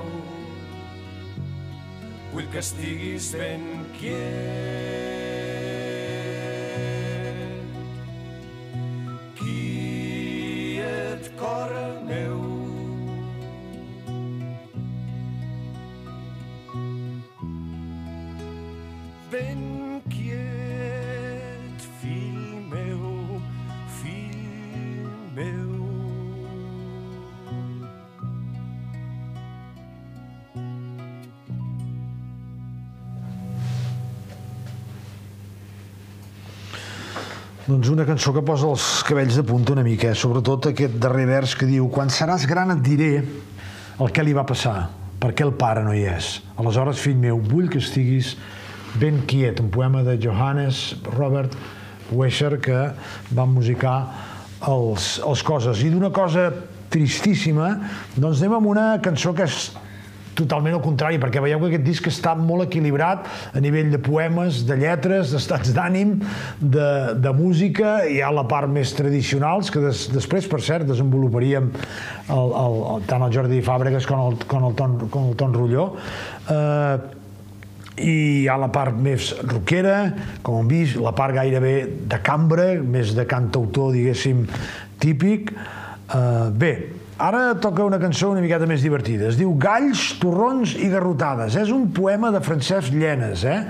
vull que estiguis ben quiet. Doncs una cançó que posa els cabells de punta una mica, eh? sobretot aquest darrer vers que diu quan seràs gran et diré el que li va passar, perquè el pare no hi és. Aleshores, fill meu, vull que estiguis ben quiet, un poema de Johannes Robert Wescher que va musicar els, els coses. I d'una cosa tristíssima, doncs anem amb una cançó que és totalment al contrari, perquè veieu que aquest disc està molt equilibrat a nivell de poemes, de lletres, d'estats d'ànim, de, de música, hi ha la part més tradicionals, que des, després, per cert, desenvoluparíem el, el, el, tant el Jordi Fàbregas com el, com el, Ton, com el Ton Rulló. Eh, i hi ha la part més rockera, com hem vist, la part gairebé de cambra, més de cantautor, diguéssim, típic. Uh, bé, ara toca una cançó una miqueta més divertida. Es diu Galls, torrons i garrotades. És un poema de Francesc Llenes, eh?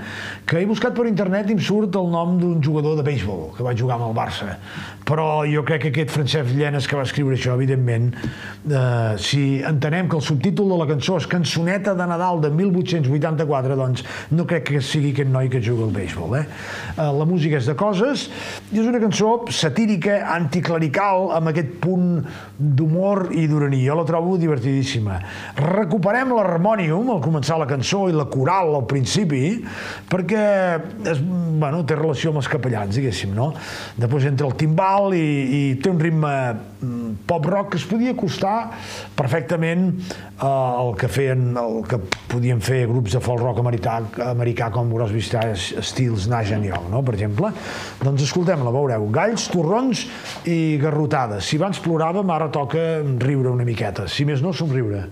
que he buscat per internet i em surt el nom d'un jugador de béisbol que va jugar amb el Barça. Però jo crec que aquest Francesc Llenes que va escriure això, evidentment, eh, si entenem que el subtítol de la cançó és Cançoneta de Nadal de 1884, doncs no crec que sigui aquest noi que juga al béisbol. Eh? Eh, la música és de coses i és una cançó satírica, anticlerical, amb aquest punt d'humor i d'urania. Jo la trobo divertidíssima. Recuperem l'harmònium al començar la cançó i la coral al principi, perquè és, bueno, té relació amb els capellans, diguéssim, no? Després entra el timbal i, i té un ritme mm, pop-rock que es podia acostar perfectament eh, el que feien, el que podien fer grups de folk rock americà, americà com Crosby, Stills, Nash Young, no? per exemple. Doncs escoltem-la, veureu. Galls, torrons i garrotades. Si abans ploràvem, ara toca riure una miqueta. Si més no, somriure.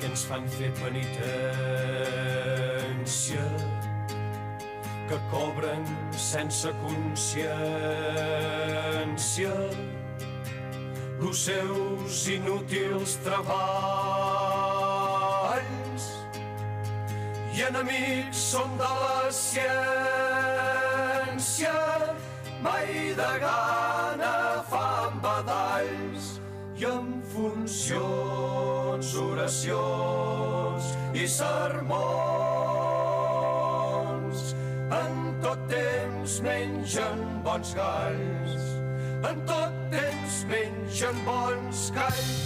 Que ens fan fer penitència que cobren sense consciència. Els seus inútils treballs i enemics són de la ciència. Mai de gana fan badalls i en funcions, oracions i sermons mengen bons galls en tot temps mengen bons galls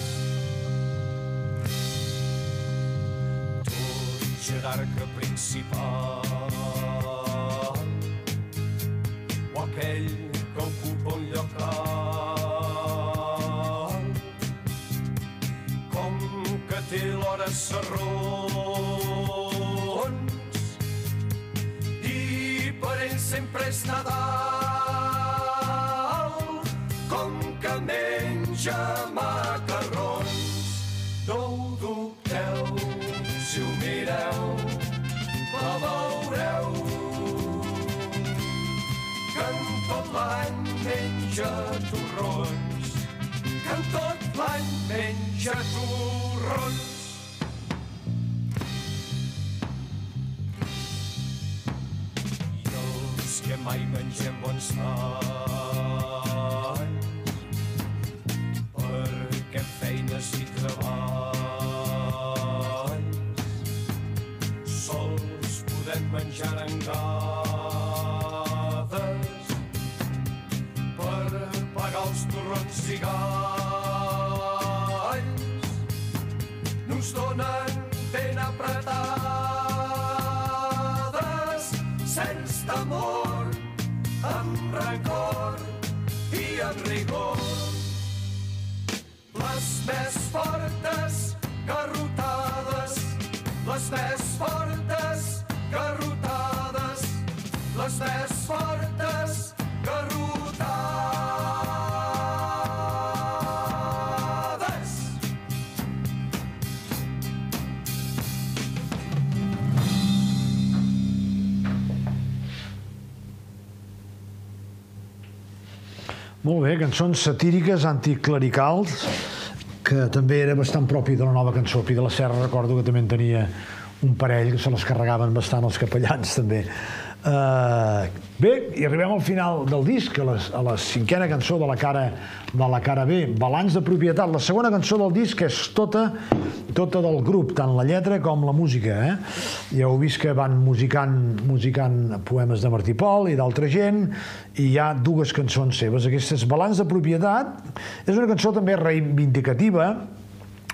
tot jerarca principal. O aquell que ocupa un lloc alt com que té l'hora serrons sempre és Nadal. Com que menja macarrons no ho dubteu si ho mireu la veureu. Que en tot l'any menja torrons que en tot l'any menja torrons que mai mengem bons tall, perquè amb feines i treball sols podem menjar en arengades per pagar els torrons i galls. No ens donen ben apretats més fortes garrotades, les més fortes garrotades, les més fortes garrotades. Molt bé, cançons satíriques, anticlericals, que també era bastant propi de la nova cançó. Pi de la Serra recordo que també en tenia un parell que se les carregaven bastant els capellans també. Uh, bé, i arribem al final del disc, a, les, a la cinquena cançó de la cara de la cara B, Balanç de propietat. La segona cançó del disc és tota, tota del grup, tant la lletra com la música. Eh? Ja heu vist que van musicant, musicant poemes de Martí Pol i d'altra gent, i hi ha dues cançons seves. Aquesta és Balanç de propietat, és una cançó també reivindicativa,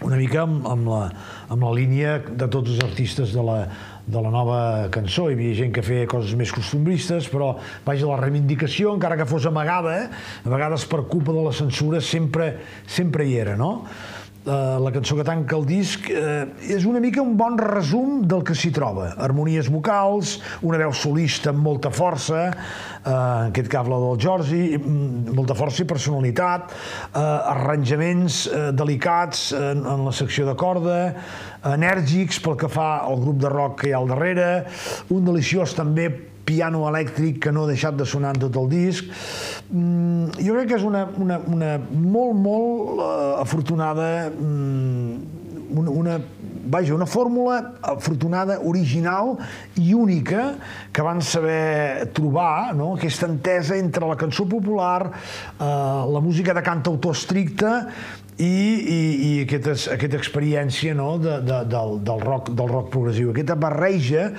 una mica amb, amb, la, amb la línia de tots els artistes de la, de la nova cançó. Hi havia gent que feia coses més costumbristes, però vaja, la reivindicació, encara que fos amagada, a vegades per culpa de la censura, sempre, sempre hi era, no? Uh, la cançó que tanca el disc uh, és una mica un bon resum del que s'hi troba. Harmonies vocals, una veu solista amb molta força, en aquest cas la del Jordi, mm, molta força i personalitat, uh, arranjaments uh, delicats en, en la secció de corda, enèrgics pel que fa al grup de rock que hi ha al darrere, un deliciós també piano elèctric que no ha deixat de sonar en tot el disc. Mm, jo crec que és una, una, una molt, molt uh, afortunada, mm, una, una, vaja, una fórmula afortunada, original i única que van saber trobar, no? aquesta entesa entre la cançó popular, eh, la música de cantautor estricte i, i, i aquesta, aquesta experiència no, de, de, del, del, rock, del rock progressiu. Aquesta barreja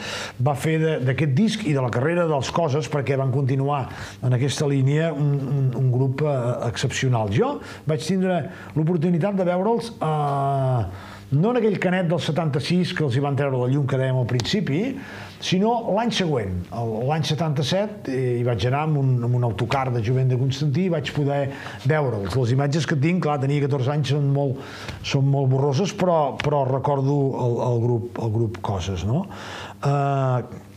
va fer d'aquest disc i de la carrera dels Coses, perquè van continuar en aquesta línia un, un, un grup eh, excepcional. Jo vaig tindre l'oportunitat de veure'ls eh, no en aquell canet del 76 que els hi van treure la llum que dèiem al principi, sinó l'any següent, l'any 77, eh, hi vaig anar amb un, amb un autocar de jovent de Constantí i vaig poder veure'ls. Les imatges que tinc, clar, tenia 14 anys, són molt, són molt borroses, però, però recordo el, el, grup, el grup Coses, no? Uh,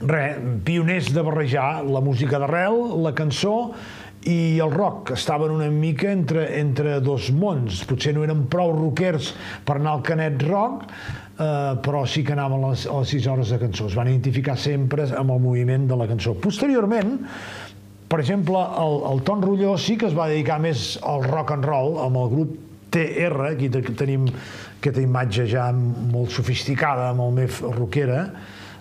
Res, pioners de barrejar la música d'arrel, la cançó i el rock estaven una mica entre, entre dos mons. Potser no eren prou rockers per anar al canet rock, eh, però sí que anaven les, les 6 hores de cançó. Es van identificar sempre amb el moviment de la cançó. Posteriorment, per exemple, el, el Ton Rulló sí que es va dedicar més al rock and roll, amb el grup TR, aquí tenim aquesta imatge ja molt sofisticada, molt més rockera,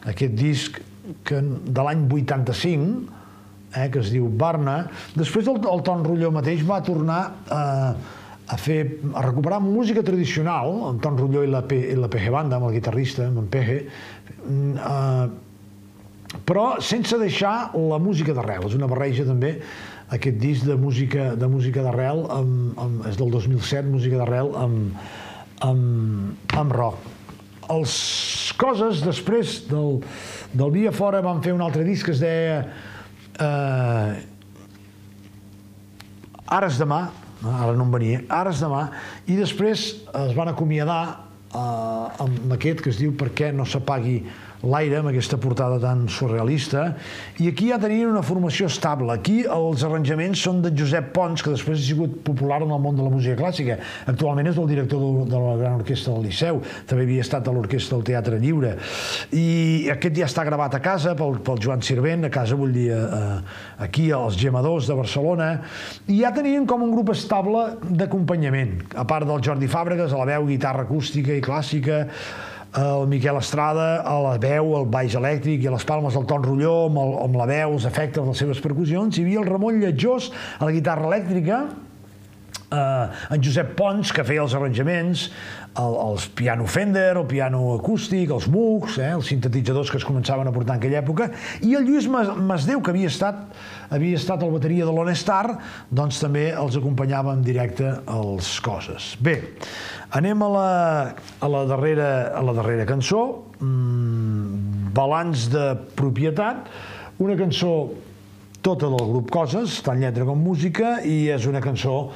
aquest disc que de l'any 85, eh, que es diu Barna. Després el, el Ton Rulló mateix va tornar eh, a fer, a recuperar música tradicional, en Ton Rulló i la, P, i la PG Banda, amb el guitarrista, amb en PG, eh, però sense deixar la música d'arrel. És una barreja també aquest disc de música de música d'arrel amb, és del 2007, música d'arrel amb, amb, amb rock. Els coses després del, del Via Fora van fer un altre disc que es deia eh, Ara és demà, ara no em venia, ara és demà, i després es van acomiadar eh, amb aquest que es diu Per què no s'apagui l'aire, amb aquesta portada tan surrealista, i aquí ja tenien una formació estable. Aquí els arranjaments són de Josep Pons, que després ha sigut popular en el món de la música clàssica. Actualment és el director de la Gran Orquestra del Liceu, també havia estat a l'Orquestra del Teatre Lliure. I aquest ja està gravat a casa pel, pel Joan Sirvent, a casa vull dir aquí als Gemadors de Barcelona, i ja tenien com un grup estable d'acompanyament, a part del Jordi Fàbregas, a la veu, guitarra acústica i clàssica, el Miquel Estrada a la veu, el baix elèctric i a les palmes del Ton Rulló amb, el, amb la veu, els efectes, les seves percussions. Hi havia el Ramon Lletjós a la guitarra elèctrica eh, en Josep Pons, que feia els arranjaments, el, els piano Fender, el piano acústic, els Moogs, eh, els sintetitzadors que es començaven a portar en aquella època, i el Lluís Masdeu, que havia estat, havia estat al bateria de l'Honestar, doncs també els acompanyava en directe als coses. Bé, anem a la, a la, darrera, a la darrera cançó, mm, Balanç de propietat, una cançó tota del grup Coses, tant lletra com música, i és una cançó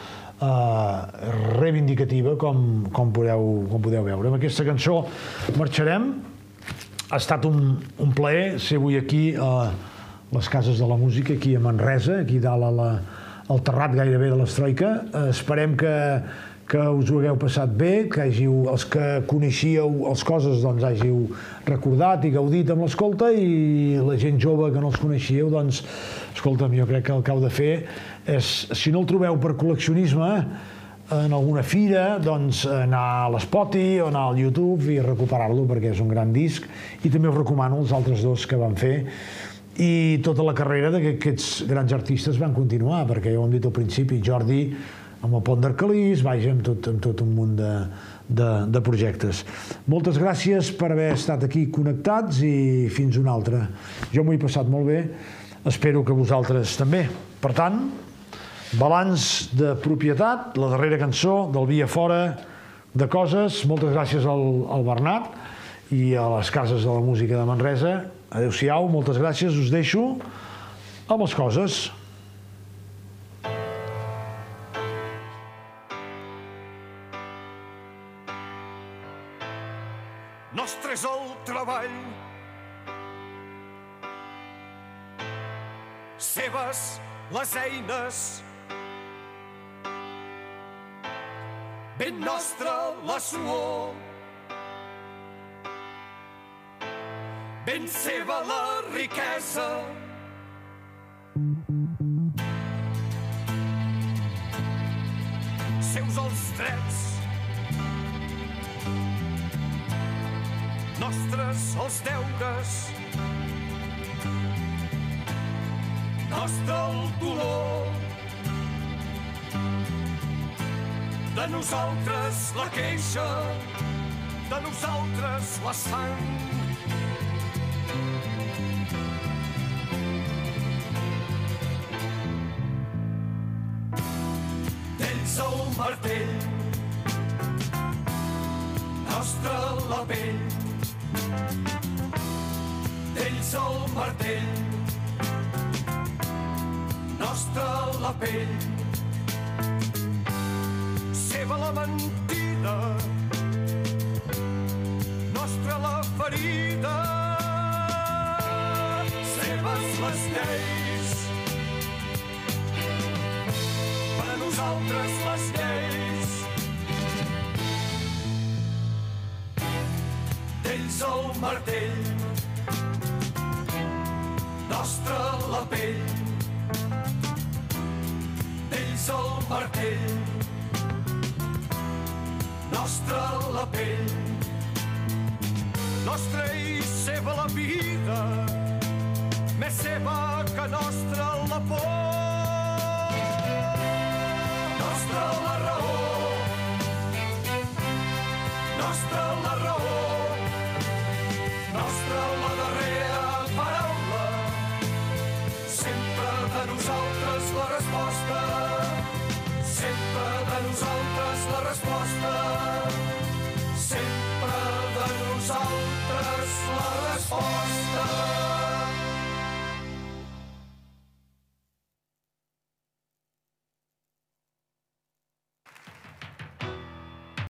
eh, reivindicativa, com, com, podeu, com podeu veure. Amb aquesta cançó marxarem. Ha estat un, un plaer ser avui aquí a les Cases de la Música, aquí a Manresa, aquí dalt a la, al terrat gairebé de l'Estroika. Eh, esperem que, que us ho hagueu passat bé, que hàgiu, els que coneixíeu els coses doncs hàgiu recordat i gaudit amb l'escolta i la gent jove que no els coneixíeu doncs escolta'm, jo crec que el que heu de fer és, si no el trobeu per col·leccionisme, en alguna fira, doncs anar a l'Spoti o anar al YouTube i recuperar-lo perquè és un gran disc i també us recomano els altres dos que van fer i tota la carrera d'aquests grans artistes van continuar perquè ja ho hem dit al principi, Jordi amb el Pont d'Arcalís, vaja, amb tot, amb tot un munt de, de, de projectes. Moltes gràcies per haver estat aquí connectats i fins una altra. Jo m'ho he passat molt bé, espero que vosaltres també. Per tant, Balanç de propietat, la darrera cançó del Via Fora de Coses. Moltes gràcies al, al Bernat i a les cases de la música de Manresa. Adéu-siau, moltes gràcies, us deixo amb les coses. Nostre és el treball seves les eines ben nostra la suor. Ben seva la riquesa. Seus els drets. Nostres els deures. Nostre el dolor De nosaltres la queixa, de nosaltres la sang. D'ells el martell, nostra la pell. D'ells el martell, nostra la pell seva la mentida, nostra la ferida, seves les lleis. Per nosaltres les lleis. D'ells el martell, vida,